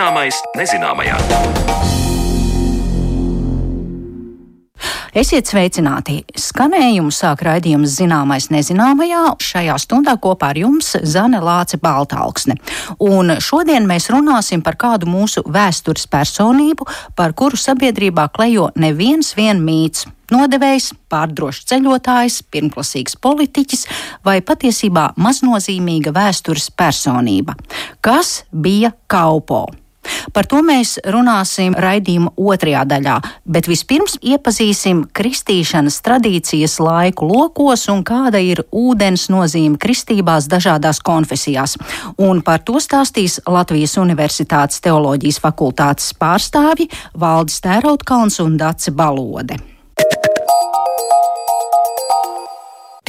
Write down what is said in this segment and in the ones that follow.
Zināmais nezināmajā. Esiet sveicināti! Skanējumu sāk raidījums Zināmais nezināmajā. Šajā stundā kopā ar jums Zane Lāce Baltāksne. Un šodien mēs runāsim par kādu mūsu vēstures personību, par kuru sabiedrībā klejo neviens vien mīts. Nodevējs, pārdrošs ceļotājs, pirmklasīgs politiķis vai patiesībā maznozīmīga vēstures personība. Kas bija Kaupo? Par to mēs runāsim raidījuma otrajā daļā, bet vispirms iepazīsim kristīšanas tradīcijas laiku lokos un kāda ir ūdens nozīme kristībās dažādās konfesijās. Un par to stāstīs Latvijas Universitātes teoloģijas fakultātes pārstāvji Valdis Tērautkalns un Dace Balode.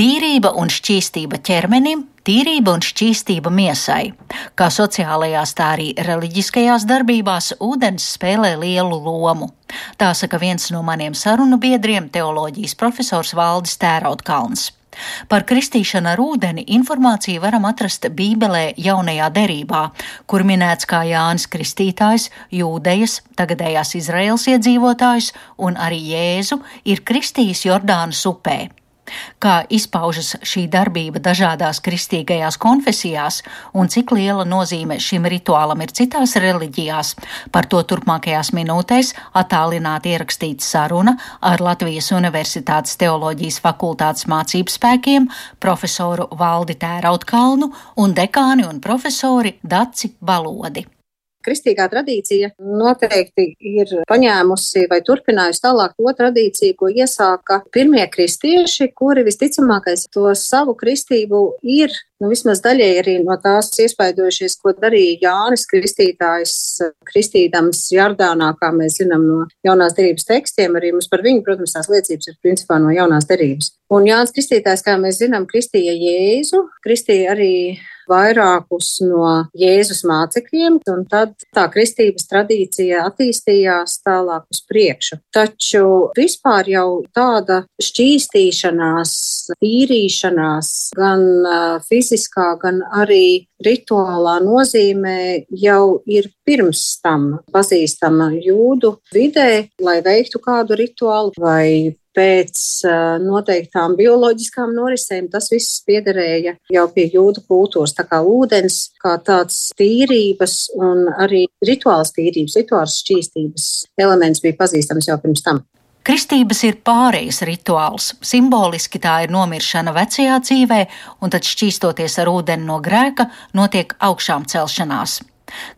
Tīrība un šķīstība ķermenim, tīrība un šķīstība miesai. Kā sociālajās, tā arī reliģiskajās darbībās ūdens spēlē lielu lomu. Tā saka viens no maniem sarunu biedriem, teoloģijas profesors Valdis Tērautkalns. Par kristīšanu ar ūdeni informāciju varam atrast Bībelē jaunajā derībā, kur minēts kā Jānis Kristītājs, jūdejas, tagadējās Izraels iedzīvotājs un arī Jēzu ir kristījis Jordānas upē. Kā izpaužas šī darbība dažādās kristīgajās konfesijās un cik liela nozīme šim rituālam ir citās reliģijās, par to turpmākajās minūtēs attālināti ierakstīta saruna ar Latvijas Universitātes teoloģijas fakultātes mācību spēkiem, profesoru Valdi Tērautkalnu un dekāni un profesori Daci Balodi. Kristīgā tradīcija noteikti ir paņēmusi vai turpinājusi tālāk to tradīciju, ko iesāka pirmie kristieši, kuri visticamākais to savu kristību ir nu, vismaz daļēji arī no tās iespaidojušies, ko darīja Jānis Kristītājs, kristīdams Jordānā, kā mēs zinām no jaunās derības tekstiem. Arī mums par viņu, protams, tās liecības ir principā no jaunās derības. Un Jānis Kristītājs, kā mēs zinām, kristīja Jēzu, kristīja arī vairākus no Jēzus mācekļiem, un tad tā kristības tradīcija attīstījās tālāk uz priekšu. Taču vispār jau tāda šķīstīšanās, tīrīšanās, gan fiziskā, gan arī rituālā nozīmē jau ir pirms tam pazīstama jūdu vidē, lai veiktu kādu rituālu vai pēc noteiktām bioloģiskām norisēm. Tas viss piederēja jau pie jūdu kultūras. Tā kā ūdens, kā tāds tīrības un arī rituāls tīrības, rituāls šķīstības elements bija pazīstams jau pirms tam. Kristības ir pārejas rituāls. Simboliski tā ir nomiršana vecajā dzīvē, un tad šķīstoties ar ūdeni no grēka, notiek augšām celšanās.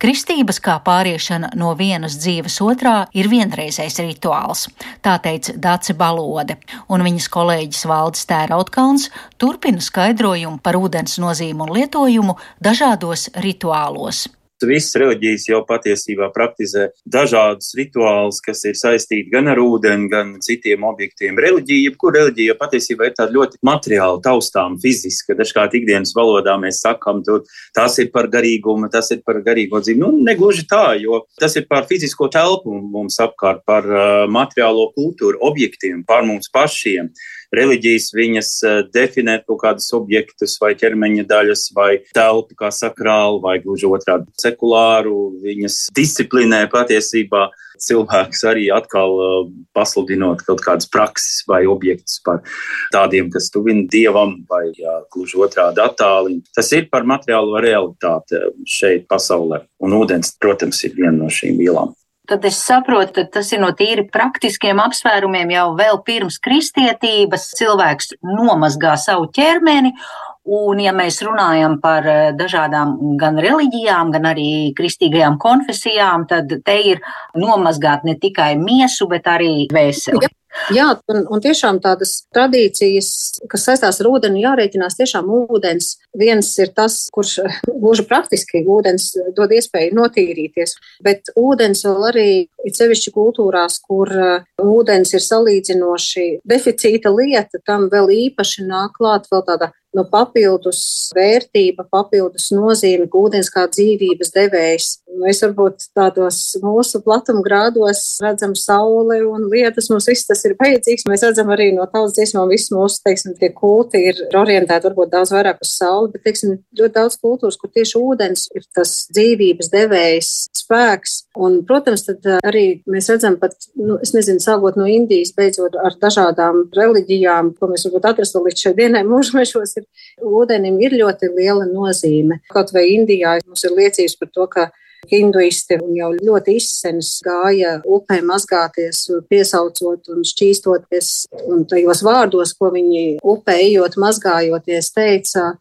Kristības kā pāriešana no vienas dzīves otrā ir vienreizējs rituāls, tā teica Dāce Balode, un viņas kolēģis Valdis Tērautkalns turpina skaidrojumu par ūdens nozīmu un lietojumu dažādos rituālos visas reliģijas jau patiesībā praktizē dažādus rituālus, kas ir saistīti gan ar ūdeni, gan citiem objektiem. Reliģija, jebkura reliģija patiesībā ir tāda ļoti materiāla, taustām, fiziska. Dažkārt ikdienas valodā mēs sakam, tur tas ir par garīgumu, tas ir par garīgo dzīvi. Nu, negluži tā, jo tas ir par fizisko telpu mums apkārt, par uh, materiālo kultūru, objektiem, par mums pašiem reliģijas viņas definē kaut kādus objektus vai ķermeņa daļas vai telpu kā sakrālu vai gluži otrādi sekulāru. Viņas disciplinē patiesībā cilvēks arī atkal pasludinot kaut kādas prakses vai objektus par tādiem, kas tuvina dievam vai jā, gluži otrādi attālina. Tas ir par materiālo realitāti šeit pasaulē. Un ūdens, protams, ir viena no šīm vielām tad es saprotu, ka tas ir no tīri praktiskiem apsvērumiem jau vēl pirms kristietības. Cilvēks nomazgā savu ķermeni. Un, ja mēs runājam par eh, dažādām gan reliģijām, gan arī kristīgajām konfesijām, tad te ir nomazgāt ne tikai miesu, bet arī dvēseli. Jā, un, un tiešām tādas tradīcijas, kas saistās ar ūdeni, jārēķinās tiešām ūdens. Viens ir tas, kurš gluži praktiski ūdens dod iespēju notīrīties, bet ūdens vēl arī ir sevišķi kultūrās, kur uh, ūdens ir salīdzinoši deficīta lieta, tam vēl īpaši nāk klāt vēl tāda no papildus vērtība, papildus nozīme, ka ūdens kā dzīvības devējs. Mēs varbūt tādos mūsu platumgrādos redzam sauli un lietas, mums viss tas ir vajadzīgs. Mēs redzam arī no tautas dziesmām, viss mūsu, teiksim, tie kulti ir orientēti varbūt daudz vairāk uz sauli, bet, teiksim, ļoti daudz kultūras, kur tieši ūdens ir tas dzīvības devējs spēks. Un, protams, tad arī mēs redzam pat, nu, es nezinu, sākot no Indijas, beidzot ar dažādām reliģijām, ko mēs varbūt atrastam līdz šai dienai mūžmešos, ir ūdenim ir ļoti liela nozīme. Kaut vai Indijā mums ir liecības par to, ka hinduisti jau ļoti izsens gāja upē mazgāties, piesaucot un šķīstoties. Un tajos vārdos, ko viņi upē ejot, mazgājoties, teica,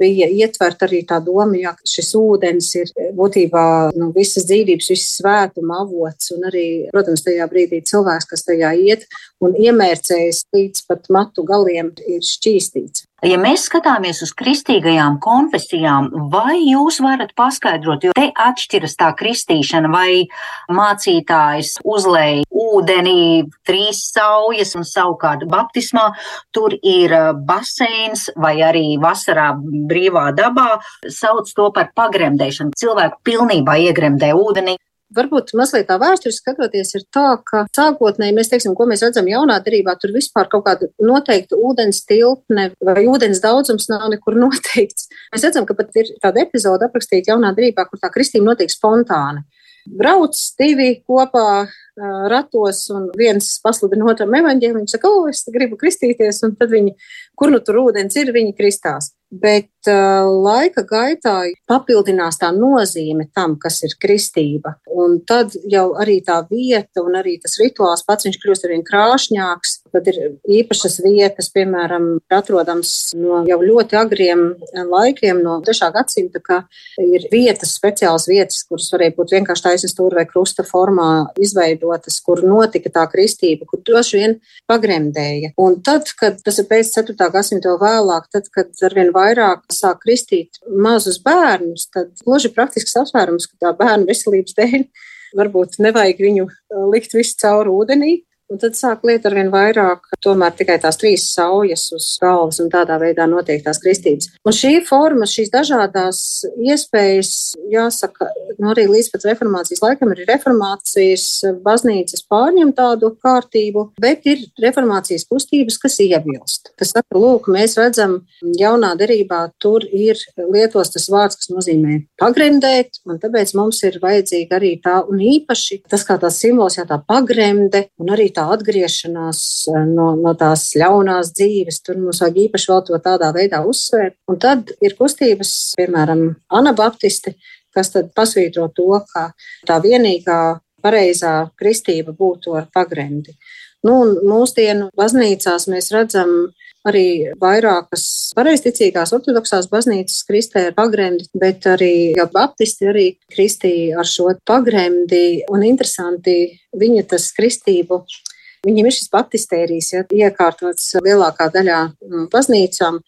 bija ietvert arī tā doma, ja šis ūdens ir būtībā nu, visas dzīvības, visas svētuma avots. Un arī, protams, tajā brīdī cilvēks, kas tajā iet un iemērcējas līdz pat matu galiem, ir šķīstīts. Ja mēs skatāmies uz kristīgajām konfesijām, vai jūs varat paskaidrot, jo te atšķiras tā kristīšana, vai mācītājs uzlēja ūdenī trīs saujas un savukārt baptismā tur ir uh, baseins vai arī vasarā brīvā dabā sauc to par pagremdēšanu. Cilvēku pilnībā iegremdē ūdenī, Varbūt mazliet tā vēsturiski skatoties, ir tā, ka sākotnēji mēs teiksim, ko mēs redzam jaunā derībā, tur vispār kaut kāda noteikta ūdens tilpne vai ūdens daudzums nav nekur noteikts. Mēs redzam, ka pat ir tāda epizode aprakstīta jaunā derībā, kur tā kristīna notiek spontāni. Brauc divi kopā ratos, un viens pasludina otram evaņģēliju. Viņš saka, o, es gribu kristīties, un tad viņi, kur nu tur ūdens ir, viņi kristās bet uh, laika gaitā papildinās tā nozīme tam, kas ir kristība. Un tad jau arī tā vieta un arī tas rituāls pats viņš kļūst arvien krāšņāks. Tad ir īpašas vietas, piemēram, atrodams no jau ļoti agriem laikiem, no 3. gadsimta, ka ir vietas, speciālas vietas, kuras varēja būt vienkārši taisnas stūra vai krusta formā izveidotas, kur notika tā kristība, kur droši vien pagremdēja. Un tad, kad tas ir pēc 4. gadsimta vēl vēlāk, tad, kad arvien vairāk sāk kristīt mazus bērnus, tad gluži praktisks apsvērums, ka tā bērnu veselības dēļ varbūt nevajag viņu likt visu cauri ūdenī, Un tad sāk lieta ar vien vairāk, tomēr tikai tās trīs saujas uz galvas un tādā veidā notiek tās kristības. Un šī forma, šīs dažādās iespējas, jāsaka, nu arī līdz pat reformācijas laikam ir reformācijas baznīcas pārņem tādu kārtību, bet ir reformācijas kustības, kas iebilst. Kas saka, lūk, mēs redzam jaunā derībā, tur ir lietos tas vārds, kas nozīmē pagremdēt, un tāpēc mums ir vajadzīga arī tā, un īpaši tas kā tās simbols, jā, tā pagremde, un arī tā atgriešanās eh, no, no tās ļaunās dzīves, tur mums vajag īpaši vēl to tādā veidā uzsvērt. Un tad ir kustības, piemēram, anabaptisti, kas tad pasvītro to, ka tā vienīgā pareizā kristība būtu ar pagremdi. Nu, mūsdienu baznīcās mēs redzam arī vairākas pareizticīgās ortodoksās baznīcas kristē ar pagremdi, bet arī jau baptisti arī kristīja ar šo pagremdi. Un interesanti, viņa tas kristību Viņiem ir šis baptistērijs, ja, iekārtots lielākā daļā no baznīcām.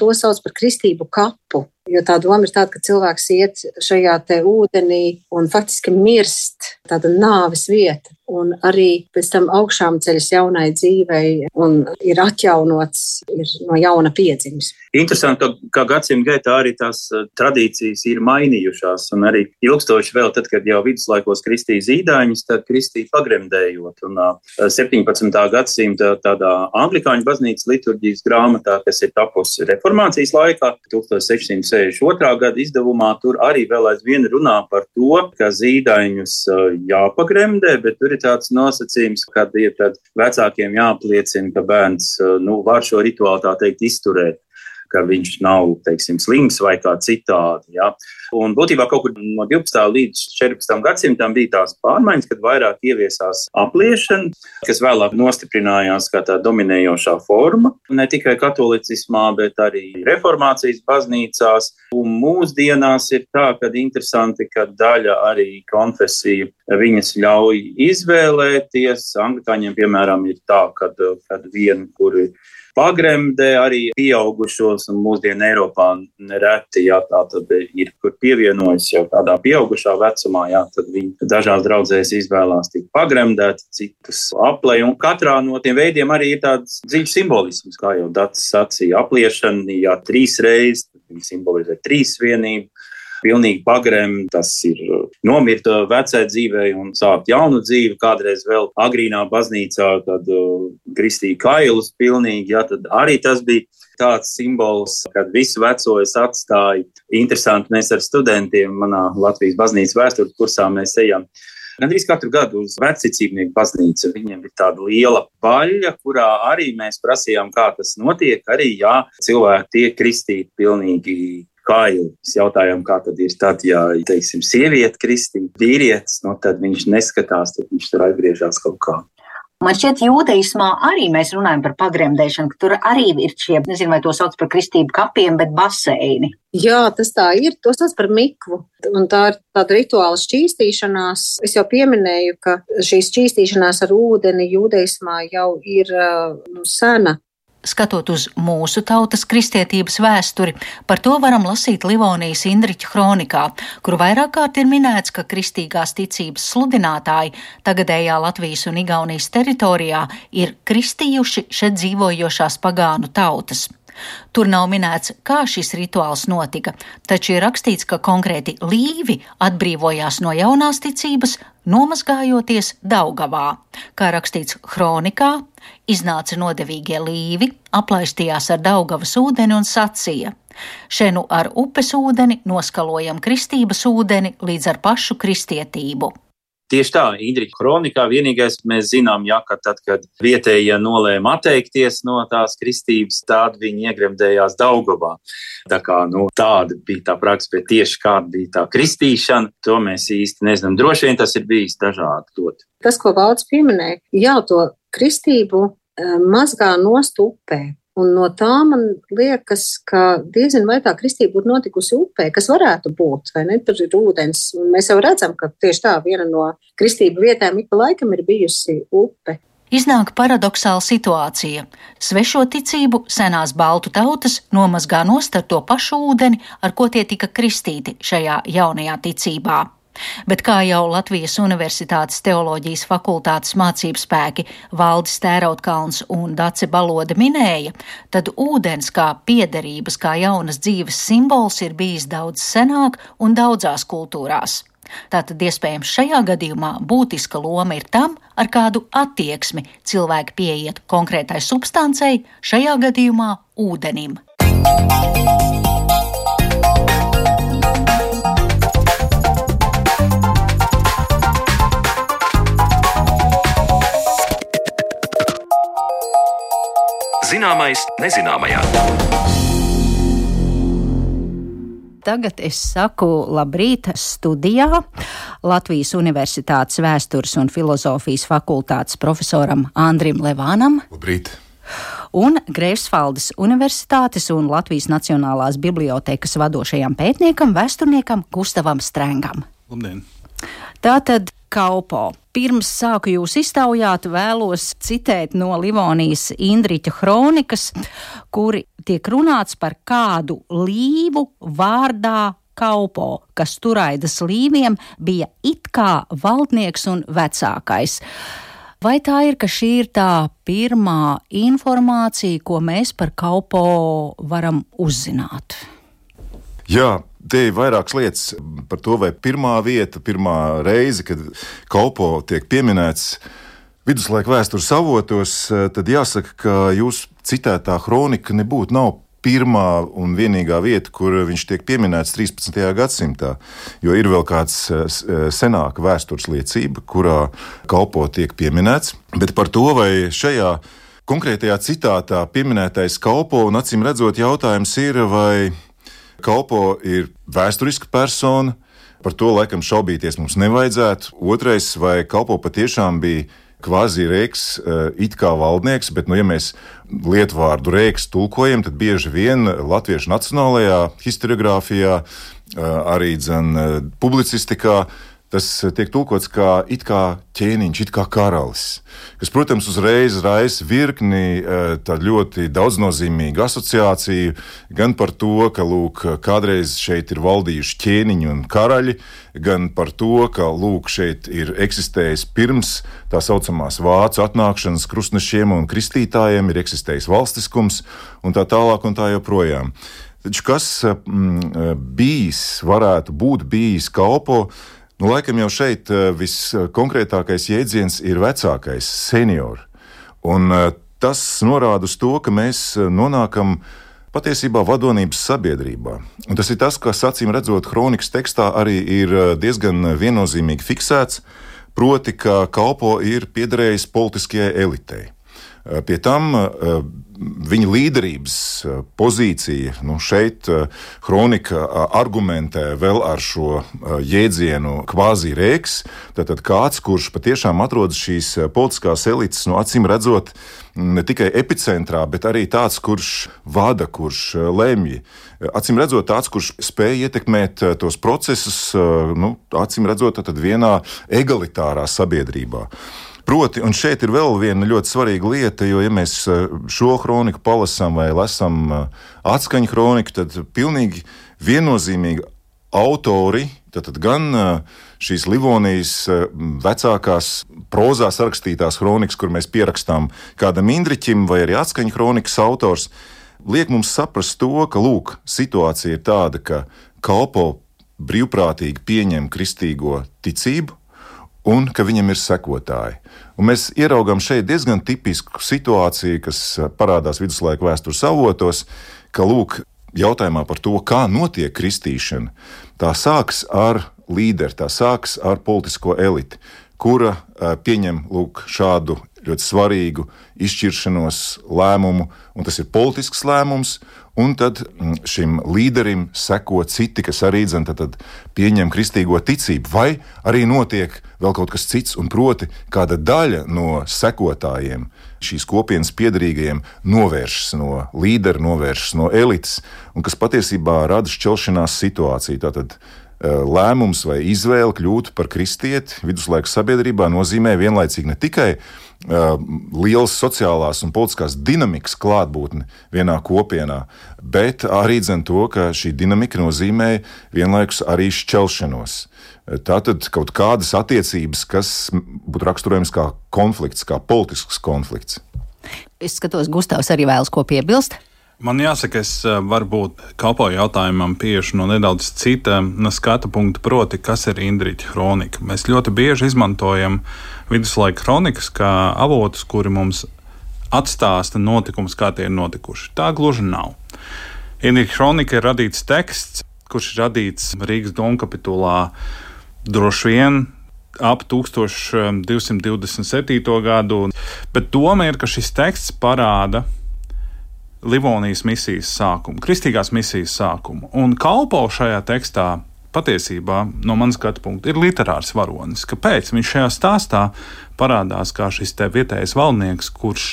To sauc par kristību kapu. Jo tā doma ir tāda, ka cilvēks iet šajā te ūdenī un faktiski mirst, tāda nāves vieta un arī pēc tam augšām ceļas jaunai dzīvei un ir atjaunots, ir no jauna piedzimis. Interesanti, ka, ka gadsimta gaitā arī tās uh, tradīcijas ir mainījušās, un arī ilgstoši vēl tad, kad jau viduslaikos kristīja zīdaiņus, tad kristīja pagremdējot. Un uh, 17. gadsimta tādā anglikāņu baznīcas liturģijas grāmatā, kas ir tapusi reformācijas laikā, 1662. gada izdevumā, tur arī vēl aizvien runā par to, ka zīdaiņus jāpagremdē, bet tur ir tāds nosacījums, ka ir vecākiem jāapliecina, ka bērns nu, var šo rituālu tā teikt izturēt ka viņš nav teiksim, slims vai kā citādi. Ja. Un būtībā kaut kur no 12. līdz 14. gadsimtam bija tās pārmaiņas, kad vairāk ieviesās apliešana, kas vēlāk nostiprinājās kā tā dominējošā forma. Ne tikai katolicismā, bet arī reformācijas baznīcās. Un mūsdienās ir tā, ka interesanti, ka daļa arī konfesiju viņas ļauj izvēlēties. Anglikāņiem, piemēram, ir tā, ka, viena, kuri pagremdē arī pieaugušos, un mūsdienu Eiropā nereti, ja tā tad ir, kur pievienojas jau tādā pieaugušā vecumā, jā, tad viņi dažās draudzēs izvēlās tik pagremdēt, citus aplē, un katrā no tiem veidiem arī ir tāds dziļs simbolisms, kā jau Dats sacīja, apliešana, jā, trīs reizes, simbolizē trīs vienību pilnīgi pagrem, tas ir uh, nomirt uh, vecai dzīvei un sākt jaunu dzīvi. Kādreiz vēl agrīnā baznīcā, kad uh, kristīja kailus pilnīgi, jā, tad arī tas bija tāds simbols, kad visu veco es atstāju. Interesanti, mēs ar studentiem manā Latvijas baznīcas vēstures kursā mēs ejam. Gandrīz katru gadu uz vecicībnieku baznīcu viņiem ir tāda liela baļļa, kurā arī mēs prasījām, kā tas notiek. Arī, jā, cilvēki tiek kristīti pilnīgi kā jau mēs jautājām, kā tad ir tad, ja, teiksim, sieviete kristīna, vīrietis, no nu, tad viņš neskatās, tad viņš tur atgriežas kaut kā. Man šķiet, jūdeismā arī mēs runājam par pagremdēšanu, ka tur arī ir šie, nezinu, vai to sauc par kristību kapiem, bet baseini. Jā, tas tā ir. To sauc par mikvu. Un tā ir tāda rituāla šķīstīšanās. Es jau pieminēju, ka šī šķīstīšanās ar ūdeni jūdeismā jau ir nu, sena. Skatot uz mūsu tautas kristietības vēsturi, par to varam lasīt Livonijas Indriča kronikā, kur vairāk kārt ir minēts, ka kristīgās ticības sludinātāji tagadējā Latvijas un Igaunijas teritorijā ir kristījuši šeit dzīvojošās pagānu tautas. Tur nav minēts, kā šis rituāls notika, taču ir rakstīts, ka konkrēti līvi atbrīvojās no jaunās ticības, nomazgājoties Daugavā. Kā rakstīts kronikā, iznāca nodevīgie līvi, aplaistījās ar Daugavas ūdeni un sacīja: Šenu ar upes ūdeni noskalojam kristības ūdeni līdz ar pašu kristietību. Tieši tā, Indriča kronikā vienīgais mēs zinām, ja, ka tad, kad vietējie nolēma atteikties no tās kristības, tad viņi iegremdējās Daugavā. Tā kā, nu, tāda bija tā praksa, bet tieši kāda bija tā kristīšana, to mēs īsti nezinām. Droši vien tas ir bijis dažādi ļoti. Tas, ko Valds pieminēja, jau to kristību eh, mazgā nost upē. Un no tā man liekas, ka diezin vai tā kristība būtu notikusi upē, kas varētu būt, vai ne? Tur ir ūdens. Un mēs jau redzam, ka tieši tā viena no kristību vietām ik pa laikam ir bijusi upe. Iznāk paradoxāla situācija. Svešo ticību senās baltu tautas nomazgā nost ar to pašu ūdeni, ar ko tie tika kristīti šajā jaunajā ticībā. Bet kā jau Latvijas Universitātes teoloģijas fakultātes mācību spēki Valdis Tērautkalns un Dace Balode minēja, tad ūdens kā piederības, kā jaunas dzīves simbols ir bijis daudz senāk un daudzās kultūrās. Tātad iespējams šajā gadījumā būtiska loma ir tam, ar kādu attieksmi cilvēki pieiet konkrētai substancei, šajā gadījumā ūdenim. Zināmais nezināmajā. Tagad es saku labrīt studijā Latvijas Universitātes vēstures un filozofijas fakultātes profesoram Andrim Levānam. Labrīt! un Greifsvaldes Universitātes un Latvijas Nacionālās bibliotekas vadošajam pētniekam, vēsturniekam Gustavam Strengam. Labdien! Tātad Kaupo. Pirms sāku jūs iztaujāt, vēlos citēt no Livonijas Indriča kronikas, kur tiek runāts par kādu līvu vārdā Kaupo, kas turaidas līviem bija it kā valdnieks un vecākais. Vai tā ir, ka šī ir tā pirmā informācija, ko mēs par Kaupo varam uzzināt? Jā, Te ir vairākas lietas par to, vai pirmā vieta, pirmā reize, kad kalpo tiek pieminēts viduslaika vēstures avotos, tad jāsaka, ka jūsu citētā kronika nebūtu nav pirmā un vienīgā vieta, kur viņš tiek pieminēts 13. gadsimtā. Jo ir vēl kāda senāka vēstures liecība, kurā kalpo tiek pieminēts. Bet par to, vai šajā konkrētajā citātā pieminētais kalpo, un acīm redzot, jautājums ir, vai Kalpo ir vēsturiska persona, par to laikam šaubīties mums nevajadzētu. Otrais, vai Kalpo patiešām bija kvazi reiks, eh, it kā valdnieks, bet, nu, ja mēs lietu vārdu reiks tulkojam, tad bieži vien latviešu nacionālajā historiografijā, eh, arī dzen, eh, publicistikā, tas tiek tulkots kā it kā ķēniņš, it kā karalis. Kas, protams, uzreiz raisa virkni tādu ļoti daudznozīmīgu asociāciju gan par to, ka lūk, kādreiz šeit ir valdījuši ķēniņi un karaļi, gan par to, ka lūk, šeit ir eksistējis pirms tā saucamās vācu atnākšanas krustnešiem un kristītājiem, ir eksistējis valstiskums un tā tālāk un tā joprojām. Taču kas mm, bijis, varētu būt bijis kalpo, nu, laikam jau šeit viskonkrētākais jēdziens ir vecākais, seniors. Un tas norāda uz to, ka mēs nonākam patiesībā vadonības sabiedrībā. Un tas ir tas, kas acīm redzot, kronikas tekstā arī ir diezgan viennozīmīgi fiksēts, proti, ka kalpo ir piederējis politiskajai elitei. Pie tam viņa līderības pozīcija, nu šeit kronika argumentē vēl ar šo jēdzienu kvāzi-rēks. Tātad kāds, kurš patiešām atrodas šīs politiskās elites, nu acīm redzot, ne tikai epicentrā, bet arī tāds, kurš vada, kurš lemj. Acīm redzot, tāds, kurš spēj ietekmēt tos procesus, nu, acīm redzot, vienā egalitārā sabiedrībā. Proti, un šeit ir vēl viena ļoti svarīga lieta, jo, ja mēs eh, šo kroniku palasām vai lasām eh, atskaņu kroniku, tad pilnīgi viennozīmīgi autori, tad gan eh, šīs Livonijas vecākās prozā rakstītās kronikas, kur mēs pierakstām kādam Indriķim vai arī atskaņu kronikas autors, liek mums saprast to, ka lūk, situācija ir tāda, ka kalpo brīvprātīgi pieņem kristīgo ticību, un ka viņam ir sekotāji. Un mēs ieraugām šeit diezgan tipisku situāciju, kas eh, parādās viduslaiku vēstures avotos, ka lūk, jautājumā par to, kā notiek kristīšana, tā sāks ar līderi, tā sāks ar politisko eliti, kura eh, pieņem lūk, šādu ļoti svarīgu izšķiršanos lēmumu, un tas ir politisks lēmums, un tad mm, šim līderim seko citi, kas arī dzen, tad, tad pieņem kristīgo ticību, vai arī notiek vēl kaut kas cits, un proti, kāda daļa no sekotājiem, šīs kopienas piedarīgajiem, novēršas no līdera, novēršas no elites, un kas patiesībā rada šķelšanās situāciju. Tātad, eh, lēmums vai izvēle kļūt par kristieti viduslaiku sabiedrībā nozīmē vienlaicīgi ne tikai uh, lielas sociālās un politiskās dinamikas klātbūtni vienā kopienā, bet arī dzen to, ka šī dinamika nozīmē vienlaikus arī šķelšanos. Tātad kaut kādas attiecības, kas būtu raksturojams kā konflikts, kā politisks konflikts. Es skatos, Gustavs arī vēlas ko piebilst. Man jāsaka, es eh, varbūt kalpoju jautājumam tieši no nedaudz cita skatu punkta, proti, kas ir Indriča kronika. Mēs ļoti bieži izmantojam viduslaika kronikas kā avotus, kuri mums atstāsta notikumus, kā tie ir notikuši. Tā gluži nav. Indriča kronika ir radīts teksts, kurš ir radīts Rīgas domkapitulā droši vien ap 1227. gadu, bet doma ir, ka šis teksts parāda Livonijas misijas sākumu, kristīgās misijas sākumu. Un kalpo šajā tekstā patiesībā, no manas skatu punkta, ir literārs varonis. Kāpēc viņš šajā stāstā parādās kā šis vietējais valdnieks, kurš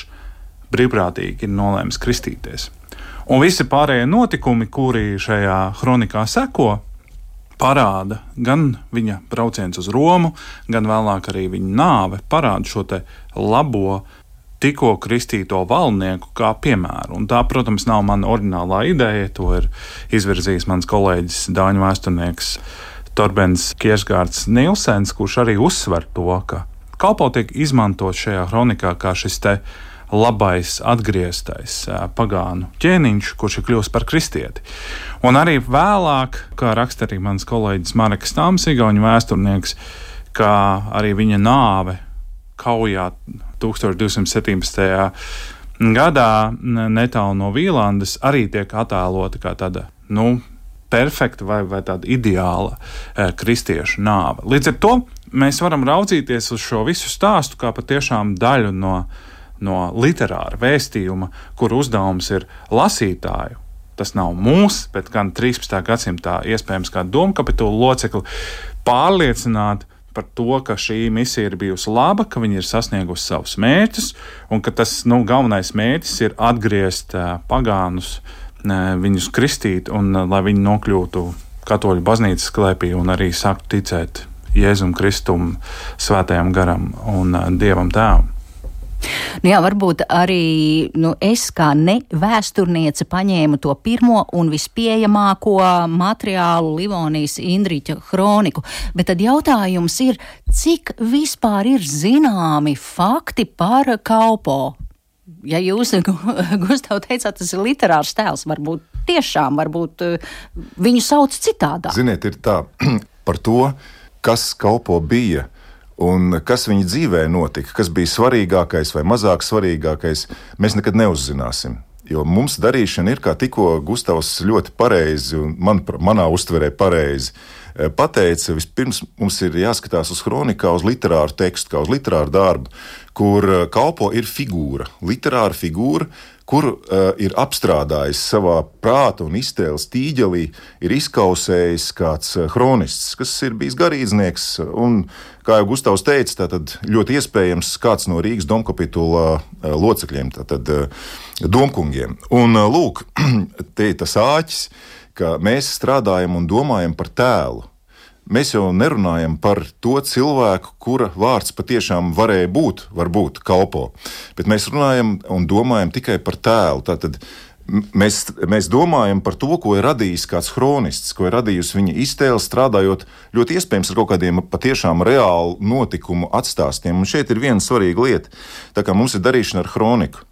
brīvprātīgi ir nolēmis kristīties? Un visi pārējie notikumi, kuri šajā kronikā seko, parāda gan viņa brauciens uz Romu, gan vēlāk arī viņa nāve, parāda šo labo tikko kristīto valnieku kā piemēru. Un tā, protams, nav mana oriģinālā ideja. To ir izvirzījis mans kolēģis Dāņu vēsturnieks Torbens Kiesgārds Nilsens, kurš arī uzsver to, ka kalpo tiek izmantot šajā kronikā kā šis te labais, atgrieztais pagānu ķēniņš, kurš ir kļuvis par kristieti. Un arī vēlāk, kā raksta arī mans kolēģis Marks Tāms, Igaunijas vēsturnieks, kā arī viņa nāve kaujā 1217. gadā netālu no Vīlandes arī tiek attēlota kā tāda, nu, perfekta vai, vai tāda ideāla e, kristiešu nāve. Līdz ar to mēs varam raudzīties uz šo visu stāstu kā patiešām daļu no, no literāra vēstījuma, kur uzdevums ir lasītāju. Tas nav mūsu, bet gan 13. gadsimtā iespējams kā domkapitula locekli pārliecināt par to, ka šī misija ir bijusi laba, ka viņi ir sasniegusi savus mērķus, un ka tas nu, galvenais mērķis ir atgriezt pagānus, viņus kristīt, un lai viņi nokļūtu katoļu baznīcas klēpī un arī sāktu ticēt Jēzum Kristum, Svētajam garam un Dievam Tēvam. Nu jā, varbūt arī nu, es kā ne vēsturniece paņēmu to pirmo un vispieejamāko materiālu Livonijas Indriča kroniku, bet tad jautājums ir, cik vispār ir zināmi fakti par kalpo? Ja jūs, Gustav, teicāt, tas ir literārs tēls, varbūt tiešām, varbūt eh, viņu sauc citādā. Ziniet, ir tā par to, kas kalpo bija Un kas viņa dzīvē notika, kas bija svarīgākais vai mazāk svarīgākais, mēs nekad neuzzināsim. Jo mums darīšana ir, kā tikko Gustavs ļoti pareizi, un man, manā uztverē pareizi pateica, vispirms mums ir jāskatās uz kronikā, uz literāru tekstu, kā uz literāru darbu, kur eh, kalpo ir figūra, literāra figūra, kuru uh, ir apstrādājis savā prāta un iztēles tīģelī, ir izkausējis kāds kronists, kas ir bijis garīdznieks. Un, kā jau Gustavs teica, tad ļoti iespējams kāds no Rīgas domkapitula uh, locekļiem, tātad uh, domkungiem. Un uh, lūk, te ir tas āķis, ka mēs strādājam un domājam par tēlu. Mēs jau nerunājam par to cilvēku, kura vārds patiešām varēja būt, varbūt kalpo, bet mēs runājam un domājam tikai par tēlu. Tātad mēs, mēs domājam par to, ko ir radījis kāds kronists, ko ir radījusi viņa iztēle, strādājot ļoti iespējams ar kaut kādiem patiešām reālu notikumu atstāstiem. Un šeit ir viena svarīga lieta. Tā kā mums ir darīšana ar kroniku,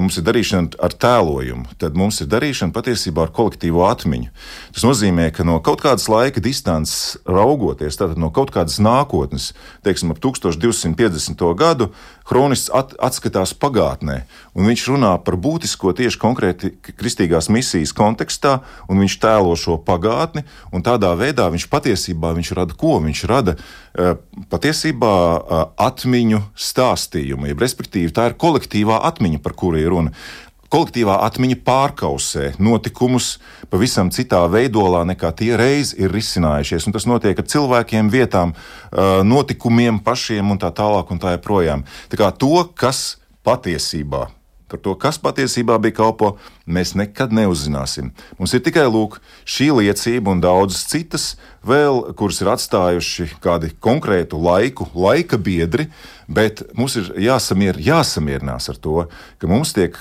mums ir darīšana ar tēlojumu, tad mums ir darīšana patiesībā ar kolektīvo atmiņu. Tas nozīmē, ka no kaut kādas laika distances raugoties, tātad no kaut kādas nākotnes, teiksim, ap 1250. gadu, Kronists at, atskatās pagātnē, un viņš runā par būtisko tieši konkrēti kristīgās misijas kontekstā, un viņš tēlo šo pagātni, un tādā veidā viņš patiesībā viņš rada ko? Viņš rada uh, patiesībā uh, atmiņu stāstījumu, jeb respektīvi tā ir kolektīvā atmiņa, par kuru ir runa kolektīvā atmiņa pārkausē notikumus pavisam citā veidolā, nekā tie reiz ir risinājušies. Un tas notiek ar cilvēkiem, vietām, notikumiem pašiem un tā tālāk un tā joprojām. Tā kā to, kas patiesībā par to, kas patiesībā bija kalpo, mēs nekad neuzzināsim. Mums ir tikai lūk, šī liecība un daudzas citas, vēl, kuras ir atstājuši kādi konkrētu laiku, laika biedri, bet mums ir jāsamier, jāsamierinās ar to, ka mums tiek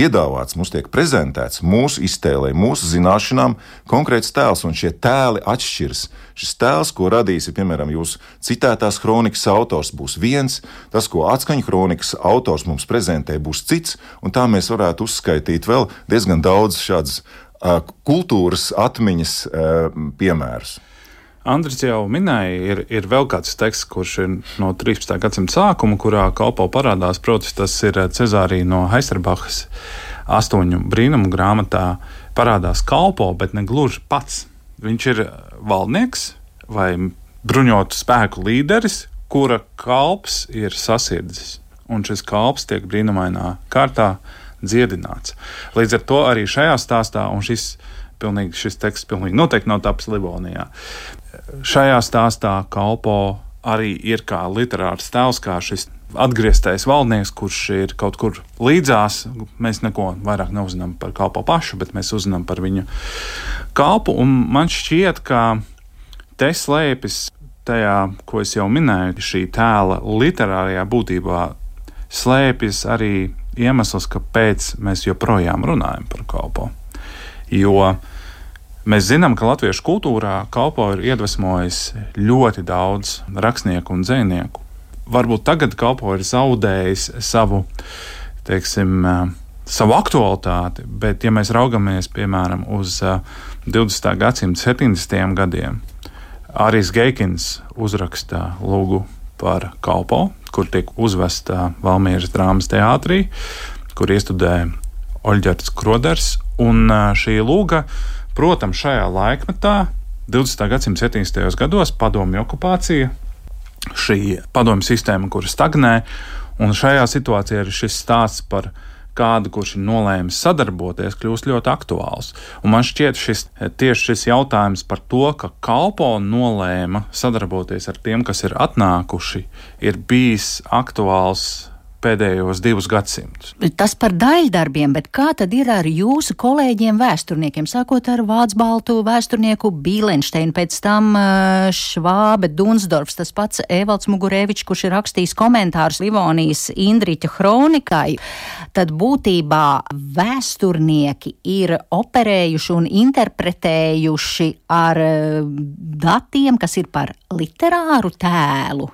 piedāvāts, mums tiek prezentēts mūsu iztēlē, mūsu zināšanām konkrēts tēls, un šie tēli atšķiras. Šis tēls, ko radīs, ir, piemēram, jūsu citētās kronikas autors, būs viens, tas, ko atskaņu kronikas autors mums prezentē, būs cits, un tā mēs varētu uzskaitīt vēl diezgan daudz šādas uh, kultūras atmiņas uh, piemērus. Andris jau minēja, ir, ir vēl kāds teksts, kurš ir no 13. gadsimta sākuma, kurā kalpo parādās. Protams, tas ir Cezārija no Heisterbachas astoņu brīnumu grāmatā. Parādās kalpo, bet ne gluži pats. Viņš ir valdnieks vai bruņotu spēku līderis, kura kalps ir sasirdzis. Un šis kalps tiek brīnumainā kārtā dziedināts. Līdz ar to arī šajā stāstā, un šis, pilnīgi, šis teksts pilnīgi noteikti nav tapis Livonijā šajā stāstā kalpo arī ir kā literārs tēls, kā šis atgrieztais valdnieks, kurš ir kaut kur līdzās. Mēs neko vairāk neuzzinām par kalpo pašu, bet mēs uzzinām par viņu kalpu. Un man šķiet, ka te slēpjas tajā, ko es jau minēju, šī tēla literārajā būtībā slēpjas arī iemesls, kāpēc mēs joprojām runājam par kalpo. Jo Mēs zinām, ka latviešu kultūrā kalpo ir iedvesmojis ļoti daudz rakstnieku un dzinieku. Varbūt tagad kalpo ir zaudējis savu, teiksim, savu aktualitāti, bet, ja mēs raugamies piemēram uz 20. gadsimta 70. gadiem, Arijs Geikins uzraksta lūgu par kalpo, kur tiek uzvesta Valmieras drāmas teātrī, kur iestudē Oļģerts Kroders, un šī lūga Protams, šajā laikmetā, 20. gadsimta 70. gados, padomju okupācija, šī padomju sistēma, kur stagnē, un šajā situācijā ir šis stāsts par kādu, kurš ir nolēmis sadarboties, kļūst ļoti aktuāls. Un man šķiet, šis, tieši šis jautājums par to, ka kalpo nolēma sadarboties ar tiem, kas ir atnākuši, ir bijis aktuāls pēdējos divus gadsimtus. Tas par daļdarbiem, bet kā tad ir ar jūsu kolēģiem vēsturniekiem, sākot ar Vācu Baltu vēsturnieku Bīlensteinu, pēc tam Švābe Dunsdorfs, tas pats Evalds Mugurēvičs, kurš ir rakstījis komentārus Livonijas Indriķa kronikai, tad būtībā vēsturnieki ir operējuši un interpretējuši ar datiem, kas ir par literāru tēlu.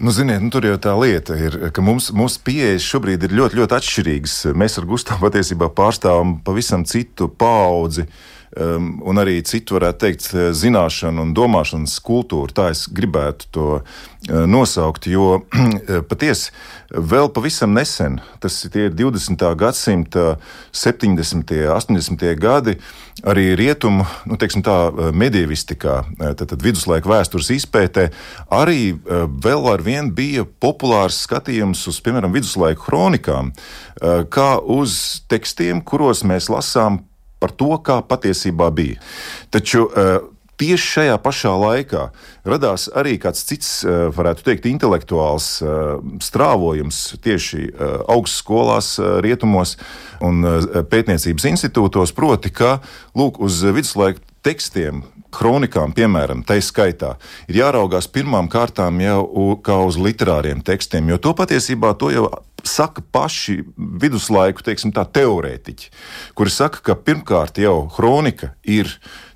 Nu, ziniet, nu, tur jau tā lieta ir, ka mums, mūsu pieejas šobrīd ir ļoti, ļoti atšķirīgas. Mēs ar Gustavu patiesībā pārstāvam pavisam citu paudzi. Um, un arī citu, varētu teikt, zināšanu un domāšanas kultūru. Tā es gribētu to uh, nosaukt, jo patiesi vēl pavisam nesen, tas ir 20. gadsimta 70. un 80. gadi, arī rietumu, nu, teiksim tā, medievistikā, tad, viduslaika vēstures izpētē, arī vēl ar vienu bija populārs skatījums uz, piemēram, viduslaiku kronikām, kā uz tekstiem, kuros mēs lasām par to, kā patiesībā bija. Taču tieši šajā pašā laikā radās arī kāds cits, eh, varētu teikt, intelektuāls eh, strāvojums tieši eh, augstskolās, rietumos un pētniecības institūtos, proti, ka lūk, uz viduslaiku tekstiem, kronikām, piemēram, tā skaitā, ir jāraugās pirmām kārtām jau kā uz literāriem tekstiem, jo to patiesībā to jau saka paši viduslaiku teiksim, tā, teorētiķi, kuri saka, ka pirmkārt jau kronika ir,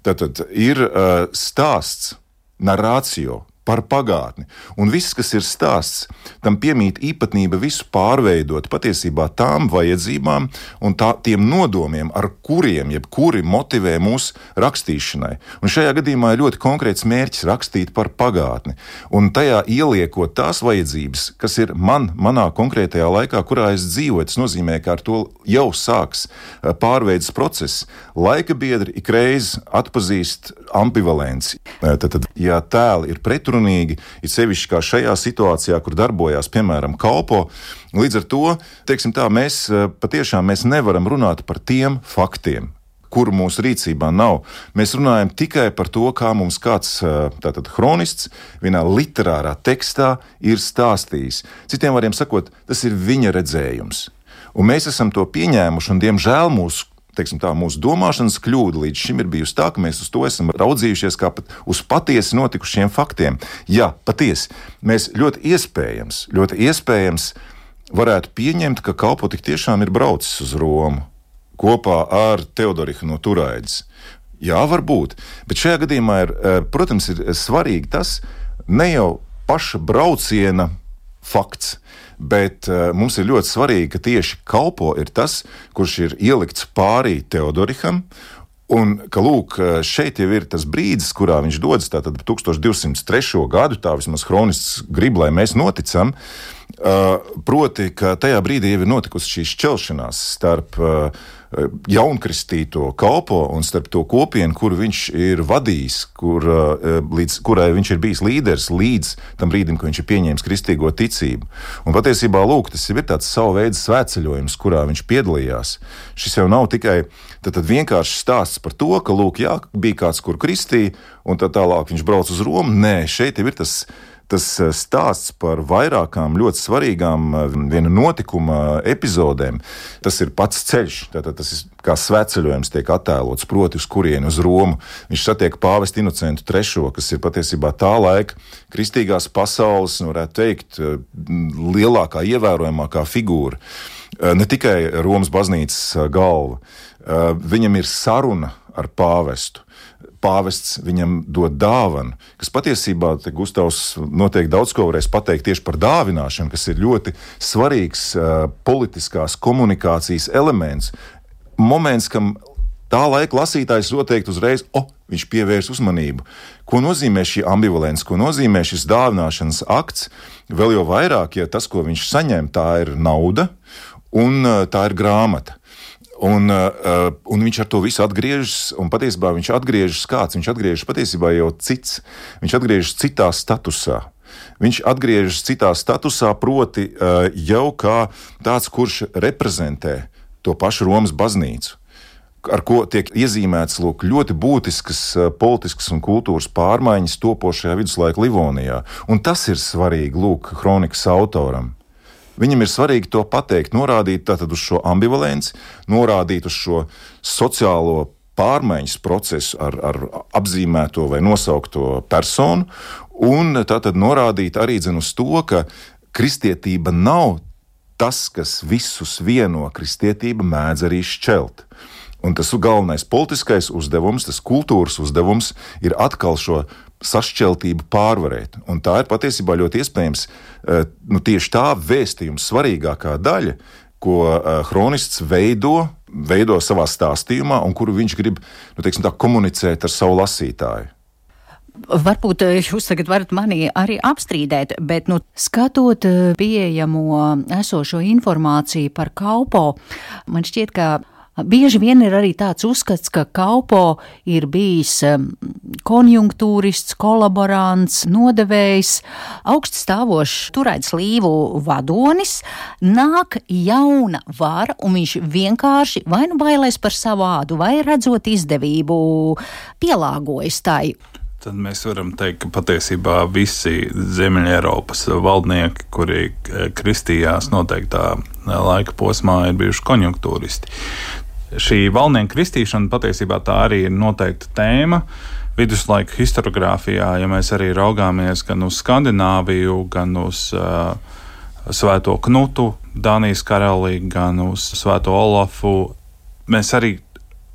tātad, ir uh, stāsts, narrācija par pagātni. Un viss, kas ir stāsts, tam piemīt īpatnība visu pārveidot patiesībā tām vajadzībām un tā, tiem nodomiem, ar kuriem jebkuri motivē mūsu rakstīšanai. Un šajā gadījumā ir ļoti konkrēts mērķis rakstīt par pagātni. Un tajā ieliekot tās vajadzības, kas ir man, manā konkrētajā laikā, kurā es dzīvoju, tas nozīmē, ka ar to jau sāks pārveidas process. Laika biedri ikreiz atpazīst ambivalenci. Tad, tad ja tēli ir pretrunīgi, pretrunīgi, it sevišķi kā šajā situācijā, kur darbojās piemēram kalpo. Līdz ar to tā, mēs eh, patiešām mēs nevaram runāt par tiem faktiem, kuru mūsu rīcībā nav. Mēs runājam tikai par to, kā mums kāds eh, tātad, kronists vienā literārā tekstā ir stāstījis. Citiem vārdiem sakot, tas ir viņa redzējums. Un mēs esam to pieņēmuši, un diemžēl mūsu teiksim, tā, mūsu domāšanas kļūda līdz šim ir bijusi tā, ka mēs uz to esam raudzījušies kā pat uz patiesi notikušiem faktiem. Jā, patiesi, mēs ļoti iespējams, ļoti iespējams varētu pieņemt, ka kalpo tik tiešām ir braucis uz Romu kopā ar Teodoriku no Turaidas. Jā, varbūt, bet šajā gadījumā ir, eh, protams, ir svarīgi tas ne jau paša brauciena fakts, bet uh, mums ir ļoti svarīgi, ka tieši kalpo ir tas, kurš ir ielikts pārī Teodoriham. Un ka lūk, eh, šeit jau ir tas brīdis, kurā viņš dodas, tātad 1203. gadu, tā vismaz kronists grib, lai mēs noticam. Uh, proti, ka tajā brīdī jau ir notikusi šī šķelšanās starp uh, jaunkristīto kalpo un starp to kopienu, kur viņš ir vadījis, kur, eh, līdz, kurai viņš ir bijis līderis līdz tam brīdim, kad viņš ir pieņēmis kristīgo ticību. Un patiesībā lūk, tas ir tāds savu veidu svētceļojums, kurā viņš piedalījās. Šis jau nav tikai tad, tad vienkārši stāsts par to, ka lūk, jā, bija kāds, kur kristīja, un tā tālāk viņš brauc uz Romu. Nē, šeit jau ir tas tas eh, stāsts par vairākām ļoti svarīgām eh, viena notikuma epizodēm. Tas ir pats ceļš, tātad tas ir kā svētceļojums, tiek attēlots, proti, uz kurieni uz Romu. Viņš satiek pāvestu Inocentu III, kas ir patiesībā tā laika kristīgās pasaules, nu, varētu teikt, eh, lielākā, ievērojamākā figūra. Ne tikai Romas baznīcas galva. Viņam ir saruna ar pāvestu pāvests viņam dod dāvanu, kas patiesībā Gustavs noteikti daudz ko varēs pateikt tieši par dāvināšanu, kas ir ļoti svarīgs uh, politiskās komunikācijas elements. Moments, kam tā laika lasītājs noteikti uzreiz, oh, viņš pievērs uzmanību. Ko nozīmē šī ambivalence, ko nozīmē šis dāvināšanas akts? Vēl jau vairāk, ja tas, ko viņš saņem, tā ir nauda un tā ir grāmata. Un, uh, un viņš ar to visu atgriežas, un patiesībā viņš atgriežas kāds. Viņš atgriežas patiesībā jau cits. Viņš atgriežas citā statusā. Viņš atgriežas citā statusā, proti, uh, jau kā tāds, kurš reprezentē to pašu Romas baznīcu ar ko tiek iezīmētas lūk, ļoti būtiskas politiskas un kultūras pārmaiņas topošajā viduslaika Livonijā. Un tas ir svarīgi lūk, kronikas autoram. Viņam ir svarīgi to pateikt, norādīt uz šo ambivalenci, norādīt uz šo sociālo pārmaiņas procesu ar, ar apzīmēto vai nosaukto personu, un tātad norādīt arī uz to, ka kristietība nav tas, kas visus vieno, kristietība mēdz arī šķelt. Un tas galvenais politiskais uzdevums, tas kultūras uzdevums ir atkal šo sašķeltību pārvarēt. Un tā ir patiesībā ļoti iespējams eh, nu, tieši tā vēstījuma svarīgākā daļa, ko kronists eh, veido, veido savā stāstījumā, un kuru viņš grib nu, teiksim, tā, komunicēt ar savu lasītāju. Varbūt eh, jūs tagad varat mani arī apstrīdēt, bet, nu, skatot pieejamo esošo informāciju par kalpo, man šķiet, ka Bieži vien ir arī tāds uzskats, ka Kaupo ir bijis konjunktūrists, kolaborants, nodevējs, augststāvošs turēts līvu vadonis, nāk jauna vara, un viņš vienkārši vai nu bailēs par savu ādu, vai redzot izdevību, pielāgojas tai. Tad mēs varam teikt, ka patiesībā visi Ziemeļ-Eiropas valdnieki, kuri kristījās noteiktā laika posmā, ir bijuši konjunktūristi šī valnieku kristīšana patiesībā tā arī ir noteikta tēma. Viduslaika historiografijā, ja mēs arī raugāmies gan uz Skandināviju, gan uz uh, Svēto Knutu, Dānijas karalī, gan uz Svēto Olafu, mēs arī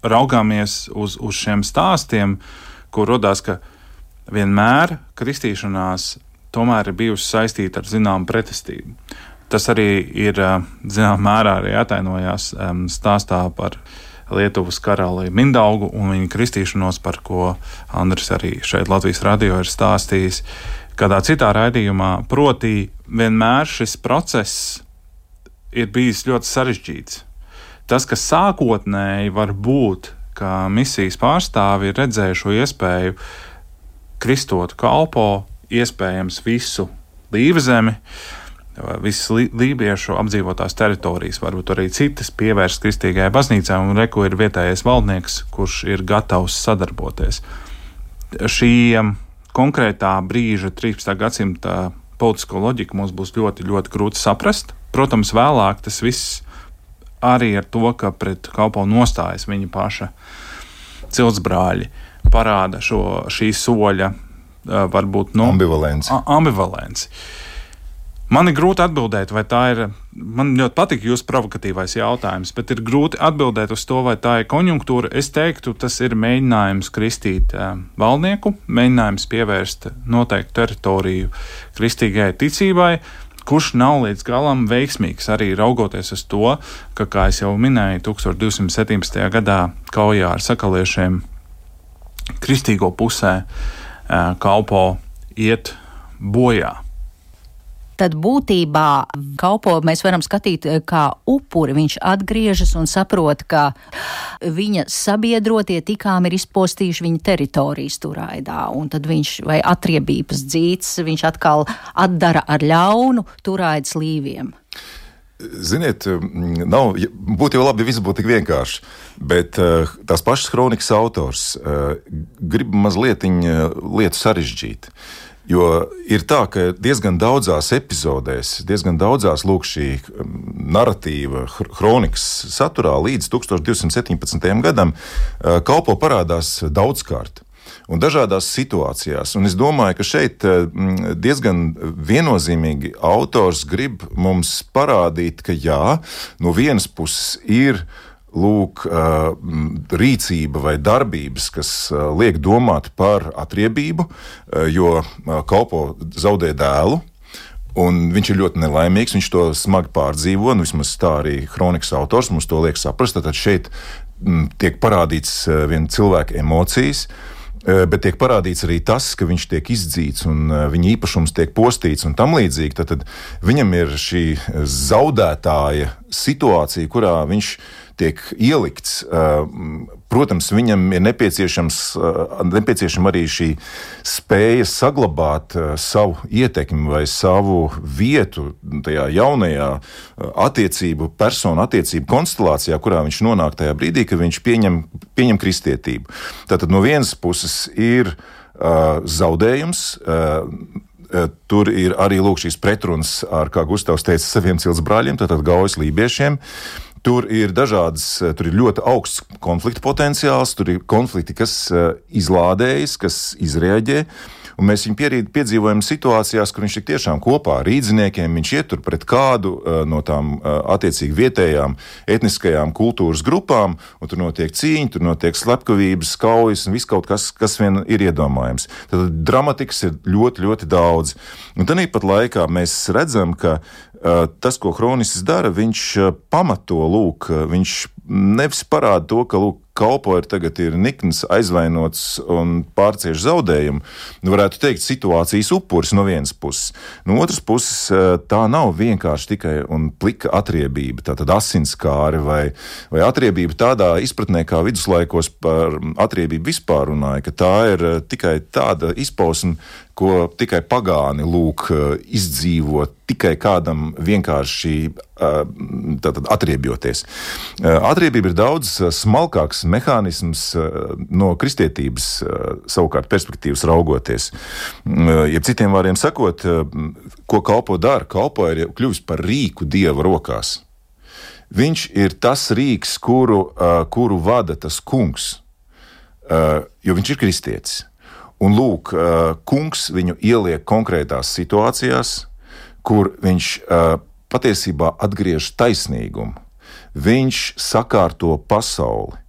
raugāmies uz, uz šiem stāstiem, kur radās, ka vienmēr kristīšanās tomēr ir bijusi saistīta ar zināmu pretestību. Tas arī ir zināmā mērā arī atainojās stāstā par Lietuvas karali Mindaugu un viņa kristīšanos, par ko Andris arī šeit Latvijas radio ir stāstījis. Kādā citā raidījumā, proti, vienmēr šis process ir bijis ļoti sarežģīts. Tas, kas sākotnēji var būt, ka misijas pārstāvi ir redzējuši iespēju kristot kalpo, iespējams visu līvzemi, uh, visas lībiešu apdzīvotās teritorijas, varbūt arī citas pievērst kristīgajai baznīcai, un reko ir vietējais valdnieks, kurš ir gatavs sadarboties. Šī konkrētā brīža, 13. gadsimta politisko loģiku mums būs ļoti, ļoti grūti saprast. Protams, vēlāk tas viss arī ar to, ka pret kalpo nostājas viņa paša ciltsbrāļi, parāda šo šī soļa varbūt no, ambivalenci. ambivalenci. Man ir grūti atbildēt, vai tā ir. Man ļoti patīk jūsu provokatīvais jautājums, bet ir grūti atbildēt uz to, vai tā ir konjunktūra. Es teiktu, tas ir mēģinājums kristīt uh, valdnieku, mēģinājums pievērst noteiktu teritoriju kristīgajai ticībai, kurš nav līdz galam veiksmīgs. Arī raugoties uz to, ka, kā jau minēju, 1217. gadā kaujā ar sakaliešiem kristīgo pusē uh, kalpo iet bojā tad būtībā kalpo mēs varam skatīt eh, kā upuri. Viņš atgriežas un saprot, ka viņa sabiedrotie tikām ir izpostījuši viņa teritorijas turaidā, un tad viņš vai atriebības dzīts, viņš atkal atdara ar ļaunu turaidas līviem. Ziniet, nav, būtu jau labi, ja viss būtu tik vienkārši. Bet uh, tās pašas kronikas autors uh, grib mazliet lietu sarežģīt. Uh, Jo ir tā, ka diezgan daudzās epizodēs, diezgan daudzās lūk, šī um, narratīva, kronikas saturā līdz 1217. gadam uh, kalpo parādās daudzkārt. Un dažādās situācijās. Un es domāju, ka šeit uh, diezgan viennozīmīgi autors grib mums parādīt, ka jā, no vienas puses ir uh, lūk, rīcība vai darbības, kas liek domāt par atriebību, jo kalpo zaudē dēlu. Un viņš ir ļoti nelaimīgs, viņš to smagi pārdzīvo. Nu, vismaz tā arī kronikas autors mums to liek saprast. Tad šeit tiek parādīts viena cilvēka emocijas, bet tiek parādīts arī tas, ka viņš tiek izdzīts un viņa īpašums tiek postīts un tam līdzīgi. Tad, tad viņam ir šī zaudētāja situācija, kurā viņš ir tiek ielikts. Uh, protams, viņam ir uh, nepieciešama arī šī spēja saglabāt uh, savu ietekmi vai savu vietu tajā jaunajā attiecību, personu attiecību konstelācijā, kurā viņš nonāk tajā brīdī, kad viņš pieņem, pieņem kristietību. Tātad no vienas puses ir uh, zaudējums. Uh, tur ir arī lūk, šīs pretrunas ar, kā Gustavs teica, saviem cilts brāļiem, tātad gaujas lībiešiem. Tur ir dažādas, tur ir ļoti augsts konflikta potenciāls, tur ir konflikti, kas izlādējas, kas izrēģē. Un mēs viņu pierīd, piedzīvojam situācijās, kur viņš tik tiešām kopā ar rīdziniekiem viņš ietur pret kādu uh, no tām uh, attiecīgi vietējām etniskajām kultūras grupām, un tur notiek cīņa, tur notiek slepkavības, kaujas un viss kaut kas, kas vien ir iedomājams. Tad dramatikas ir ļoti, ļoti daudz. Un tad pat laikā mēs redzam, ka uh, tas, ko Hronisks dara, viņš pamato lūk, viņš nevis parāda to, ka lūk, kalpo ir tagad ir nikns, aizvainots un pārcieš zaudējumu. Nu, varētu teikt, situācijas upuris no vienas puses. No otras puses, eh, tā nav vienkārši tikai un plika atriebība, tātad asinskāri vai, vai atriebība tādā izpratnē, kā viduslaikos par atriebību vispār runāja, ka tā ir eh, tikai tāda izpausme, ko tikai pagāni lūk izdzīvot, tikai kādam vienkārši tātad, atriebjoties. Atriebība ir daudz smalkāks mehānisms no kristietības savukārt perspektīvas raugoties. Ja citiem vārdiem sakot, ko kalpo dara, kalpo ir kļuvis par rīku dieva rokās. Viņš ir tas rīks, kuru, kuru vada tas kungs, jo viņš ir kristietis. Un lūk, kungs viņu ieliek konkrētās situācijās, kur viņš patiesībā atgriež taisnīgumu. Viņš sakārto pasauli.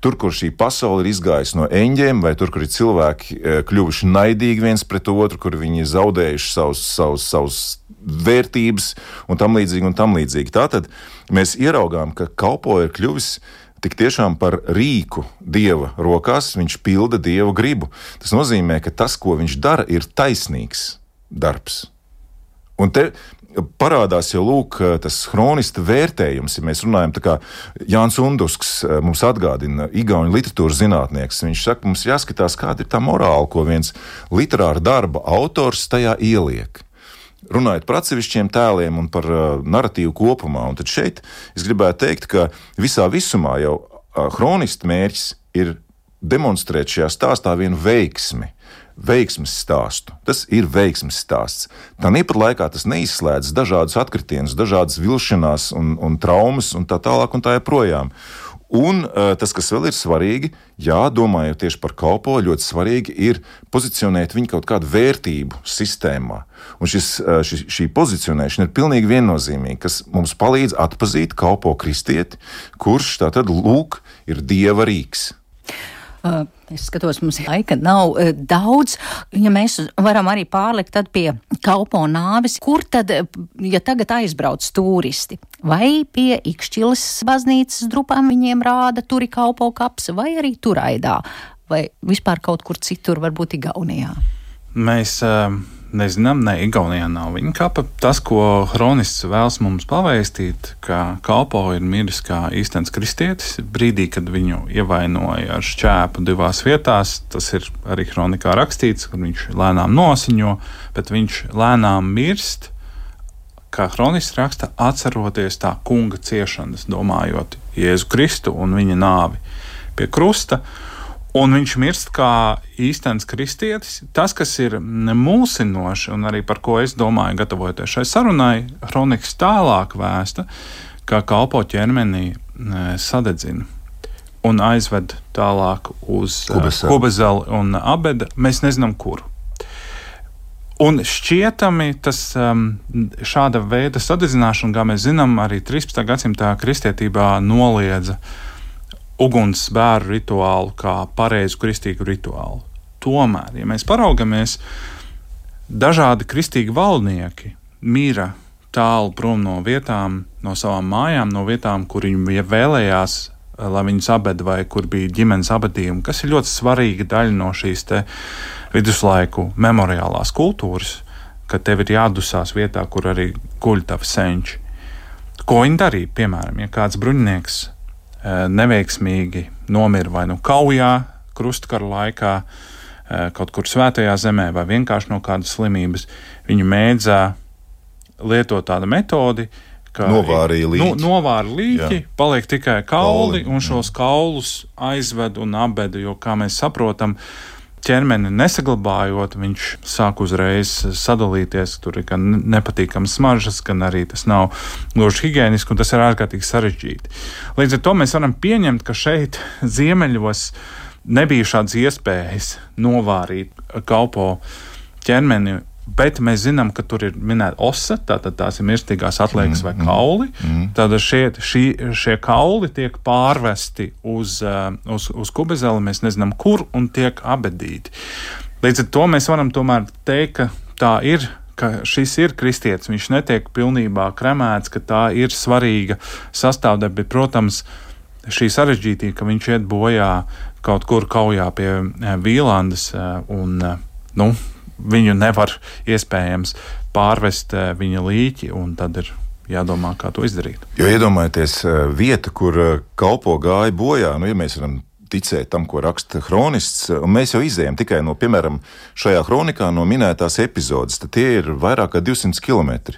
Tur, kur šī pasaule ir izgājusi no eņģiem, vai tur, kur ir cilvēki kļuvuši naidīgi viens pret otru, kur viņi ir zaudējuši savus, savus, savus vērtības un tam līdzīgi. Un tam līdzīgi. Tātad mēs ieraugām, ka kalpo ir kļuvis tik tiešām par rīku dieva rokās, viņš pilda dieva gribu. Tas nozīmē, ka tas, ko viņš dara, ir taisnīgs darbs. Un te parādās jau lūk, tas chroniska vērtējums, ja mēs runājam, kā Jānis Undusks eh, mums atgādina, Igaunijas literatūras zinātnieks. Viņš saka, mums jāskatās, kāda ir tā morāla, ko viens literāra darba autors tajā ieliek runājot par atsevišķiem tēliem un par uh, narratīvu kopumā. Un tad šeit es gribētu teikt, ka visā visumā jau uh, chronistu mērķis ir demonstrēt šajā stāstā vienu veiksmi. Veiksmes stāstu. Tas ir veiksmes stāsts. Tā niepat laikā tas neizslēdz dažādus atkritienus, dažādas vilšanās un, un traumas un tā tālāk un tā joprojām. Un uh, tas, kas vēl ir svarīgi, jā, domājot tieši par kalpo, ļoti svarīgi ir pozicionēt viņu kaut kādu vērtību sistēmā. Un šis, uh, šis, šī pozicionēšana ir pilnīgi viennozīmīga, kas mums palīdz atpazīt kalpo kristieti, kurš tātad lūk, ir dieva rīks. Uh, es skatos, mums laika nav uh, daudz. Ja mēs varam arī pārlikt pie kalpo nāves, kur tad, ja tagad aizbrauc turisti, vai pie Ikšķilas baznīcas drupām viņiem rāda turi kalpo kaps, vai arī turaidā, vai vispār kaut kur citur, varbūt Igaunijā? Mēs uh, nezinām, ne Igaunijā nav viņa kapa. Tas, ko Hronists vēlas mums pavēstīt, ka kalpo ir miris kā īstenis kristietis, brīdī, kad viņu ievainoja ar šķēpu divās vietās, tas ir arī kronikā rakstīts, ka viņš lēnām nosiņo, bet viņš lēnām mirst. Kā Hronists raksta, atceroties tā kunga ciešanas, domājot Jēzu Kristu un viņa nāvi pie krusta. Uh, Un viņš mirst kā īstenis kristietis. Tas, kas ir mulsinoši, un arī par ko es domāju, gatavojoties šai sarunai, Hroniks tālāk vēsta, ka kalpo ķermenī sadedzina un aizved tālāk uz Kubezeli un Abeda. Mēs nezinām, kuru. Un šķietami tas šāda veida sadedzināšana, kā mēs zinām, arī 13. gadsimtā kristietībā noliedza uh, uguns bērnu rituālu kā pareizu kristīgu rituālu. Tomēr, ja mēs paraugamies, dažādi kristīgi valdnieki mīra tālu prom no vietām, no savām mājām, no vietām, kur viņi vēlējās, lai viņus abed vai kur bija ģimenes abadījumi, kas ir ļoti svarīga daļa no šīs viduslaiku memoriālās kultūras, ka tev ir jādusās vietā, kur arī guļ tavi senči. Ko viņi darīja? Piemēram, ja kāds bruņinieks Eh, neveiksmīgi nomira vai nu kaujā, krustkara laikā, eh, kaut kur svētajā zemē, vai vienkārši no kādas slimības, viņi mēdzā lietot tādu metodi, ka novārīja līķi. Nu, novāra līķi, jā. paliek tikai kauli, kauli un šos jā. kaulus aizved un abed, jo, kā mēs saprotam, ķermeni nesaglabājot, viņš sāk uzreiz sadalīties. Tur ir gan nepatīkamas smaržas, gan arī tas nav gluži higiēniski, un tas ir ārkārtīgi sarežģīti. Līdz ar to mēs varam pieņemt, ka šeit ziemeļos nebija šādas iespējas novārīt kalpo ķermeni Bet mēs zinām, ka tur ir minēta osa, tātad tās ir mirstīgās atliekas vai mm, mm, kauli. Mm. Tad šie, šie, šie kauli tiek pārvesti uz, uh, uz, uz kubezeli, mēs nezinām, kur un tiek abedīti. Līdz ar to mēs varam tomēr teikt, ka tā ir šis ir kristietis. Viņš netiek pilnībā kremēts, ka tā ir svarīga sastāvdaļa, bet, protams, šī sarežģītība, ka viņš iet bojā kaut kur kaujā pie eh, Vīlandes eh, un, nu, viņu nevar iespējams pārvest eh, viņa līķi, un tad ir jādomā, kā to izdarīt. Jo iedomājieties, eh, vieta, kur eh, kalpo gāja bojā, nu, ja mēs varam ticēt tam, ko raksta kronists, mēs jau izējām tikai no, piemēram, šajā kronikā no minētās epizodes, tie ir vairāk kā 200 km.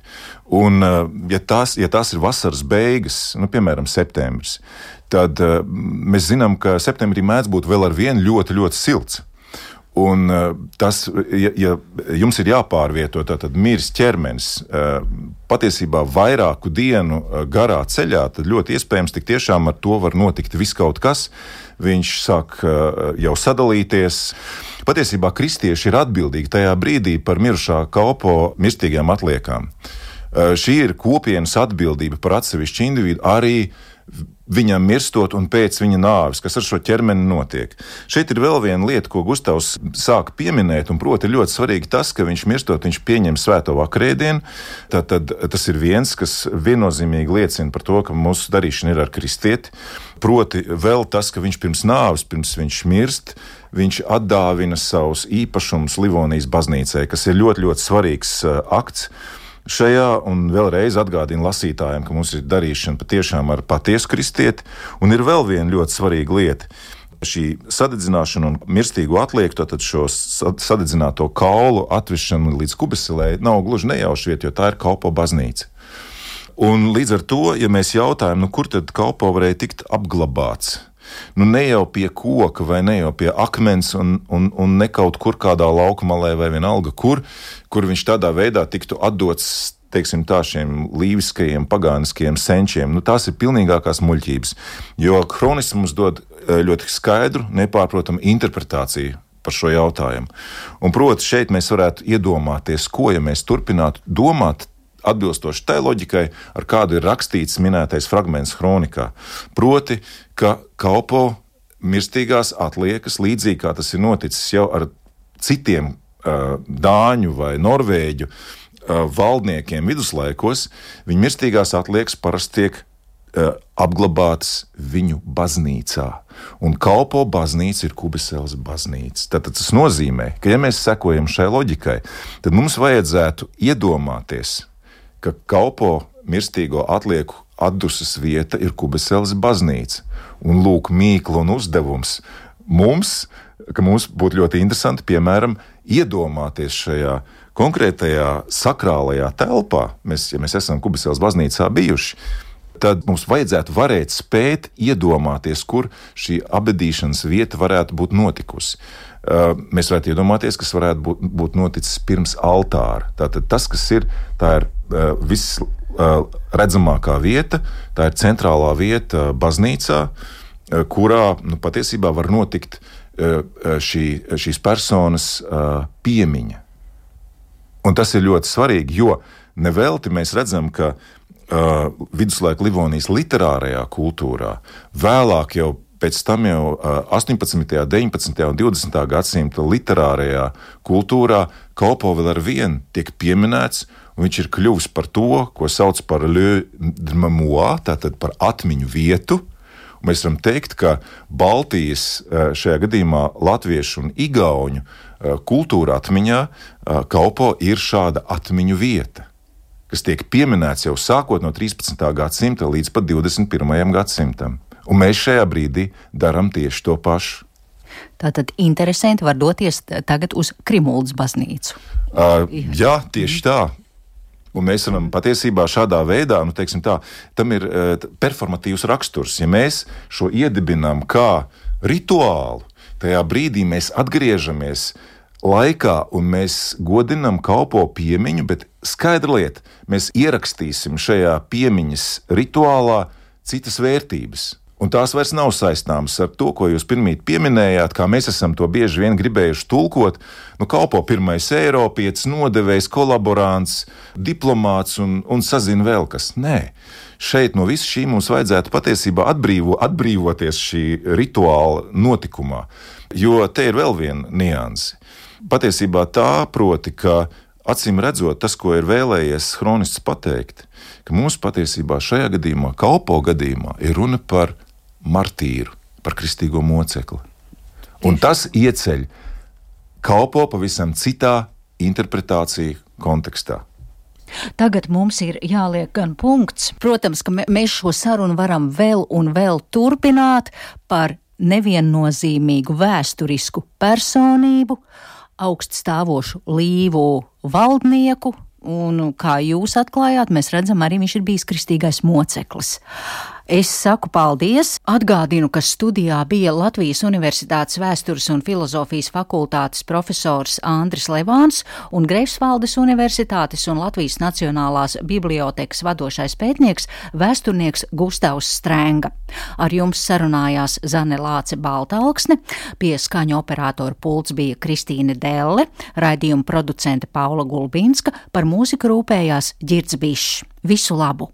Un, ja tās, ja tās ir vasaras beigas, nu, piemēram, septembris, tad mēs zinām, ka septembrī mēdz būt vēl ar vienu ļoti, ļoti silts. Un eh, tas, ja, ja jums ir jāpārvieto tātad miris ķermenis eh, patiesībā vairāku dienu eh, garā ceļā, tad ļoti iespējams tik tiešām ar to var notikt viskaut kas. Viņš sāk jau sadalīties. Patiesībā kristieši ir atbildīgi tajā brīdī par mirušā kalpo mirstīgām atliekām. Šī ir kopienas atbildība par atsevišķu individu arī viņam mirstot un pēc viņa nāves, kas ar šo ķermeni notiek. Šeit ir vēl viena lieta, ko Gustavs sāk pieminēt, un proti ļoti svarīgi tas, ka viņš mirstot, viņš pieņem svēto vakarēdienu. Tad tas ir viens, kas viennozīmīgi liecina par to, ka mūsu darīšana ir ar kristieti. Proti vēl tas, ka viņš pirms nāves, pirms viņš mirst, viņš atdāvina savus īpašumus Livonijas baznīcai, kas ir ļoti, ļoti svarīgs uh, akts šajā, un vēlreiz atgādinu lasītājiem, ka mums ir darīšana patiešām ar patiesu kristieti, un ir vēl viena ļoti svarīga lieta. Šī sadedzināšana un mirstīgo atlieku, tātad šo sadedzināto kaulu atvešana līdz kubeselē nav gluži nejauša vieta, jo tā ir kalpo baznīca. Un līdz ar to, ja mēs jautājam, nu, kur tad kalpo varēja tikt apglabāts, nu, ne jau pie koka, vai ne jau pie akmens, un, un, un ne kaut kur kādā lauka malē, vai vienalga, kur, kur viņš tādā veidā tiktu atdots. Teiksim, tā šiem līviskajiem, pagāniskajiem senčiem, nu, tās ir pilnīgākās muļķības. Jo kronisms dod eh, ļoti skaidru, nepārprotamu interpretāciju par šo jautājumu. Un, proti, šeit mēs varētu iedomāties, ko, ja mēs turpinātu domāt atbilstoši tai loģikai, ar kādu ir rakstīts minētais fragments kronikā. Proti, ka kalpo mirstīgās atliekas, līdzīgi kā tas ir noticis jau ar citiem uh, dāņu vai norvēģu uh, valdniekiem viduslaikos, viņu mirstīgās atliekas parasti tiek uh, apglabātas viņu baznīcā. Un kalpo baznīca ir Kubisēlas baznīca. Tad tas nozīmē, ka, ja mēs sekojam šai loģikai, tad mums vajadzētu iedomāties, ka kalpo mirstīgo atlieku atdusmas vieta ir Kubasēlas baznīca. Un lūk, mīkla un uzdevums mums, ka mums būtu ļoti interesanti, piemēram, iedomāties šajā konkrētajā sakrālajā telpā. Mēs, ja mēs esam Kubasēlas baznīcā bijuši, tad mums vajadzētu varēt spēt iedomāties, kur šī abadīšanas vieta varētu būt notikusi. Mēs varētu iedomāties, kas varētu būt, būt noticis pirms altāra. Tātad tas, kas ir, tā ir uh, viss redzamākā vieta, tā ir centrālā vieta baznīcā, kurā nu, patiesībā var notikt šī, šīs personas piemiņa. Un tas ir ļoti svarīgi, jo nevelti mēs redzam, ka uh, viduslaika Livonijas literārajā kultūrā vēlāk jau pēc tam jau 18., 19. un 20. gadsimta literārajā kultūrā kalpo vēl ar vienu tiek pieminēts un viņš ir kļuvis par to, ko sauc par Lēmua, tātad par atmiņu vietu. Un mēs varam teikt, ka Baltijas, šajā gadījumā Latviešu un Igauņu eh, kultūra atmiņā kalpo ir šāda atmiņu vieta, kas tiek pieminēts jau sākot no 13. gadsimta līdz pat 21. gadsimtam. Un mēs šajā brīdī darām tieši to pašu. Tātad interesanti var doties tagad uz Krimuldas baznīcu. Uh, jā, tieši tā. Un mēs varam patiesībā šādā veidā, nu, tā, tam ir uh, performatīvs raksturs. Ja mēs šo iedibinām kā rituālu, tajā brīdī mēs atgriežamies laikā, un mēs godinam kalpo piemiņu, bet skaidra lieta, mēs ierakstīsim šajā piemiņas rituālā citas vērtības. Un tās vairs nav saistāmas ar to, ko jūs pirmie pieminējāt, kā mēs esam to bieži vien gribējuši tulkot. Nu, kalpo pirmais Eiropietis, nodevējs, kolaborants, diplomāts un, un sazina vēl kas. Nē, šeit no visa šī mums vajadzētu patiesībā atbrīvo, atbrīvoties šī rituāla notikumā, jo te ir vēl viena nianse patiesībā tā proti, ka acīm redzot tas, ko ir vēlējies Hronists pateikt, ka mums patiesībā šajā gadījumā, kalpo gadījumā, ir runa par martīru, par kristīgo mocekli. Un tas ieceļ kalpo pavisam citā interpretācija kontekstā. Tagad mums ir jāliek gan punkts. Protams, ka mēs šo sarunu varam vēl un vēl turpināt par neviennozīmīgu vēsturisku personību, augststāvošu līvu valdnieku, un kā jūs atklājāt, mēs redzam, arī viņš ir bijis kristīgais moceklis. Es saku paldies, atgādinu, ka studijā bija Latvijas Universitātes vēstures un filozofijas fakultātes profesors Andris Levāns un Greifsvaldes Universitātes un Latvijas Nacionālās bibliotekas vadošais pētnieks vēsturnieks Gustavs Strēnga. Ar jums sarunājās Zane Lāce Baltalksne, pie skaņu operātora pults bija Kristīne Delle, raidījuma producente Paula Gulbinska, par mūziku rūpējās Girds Bišs. Visu labu!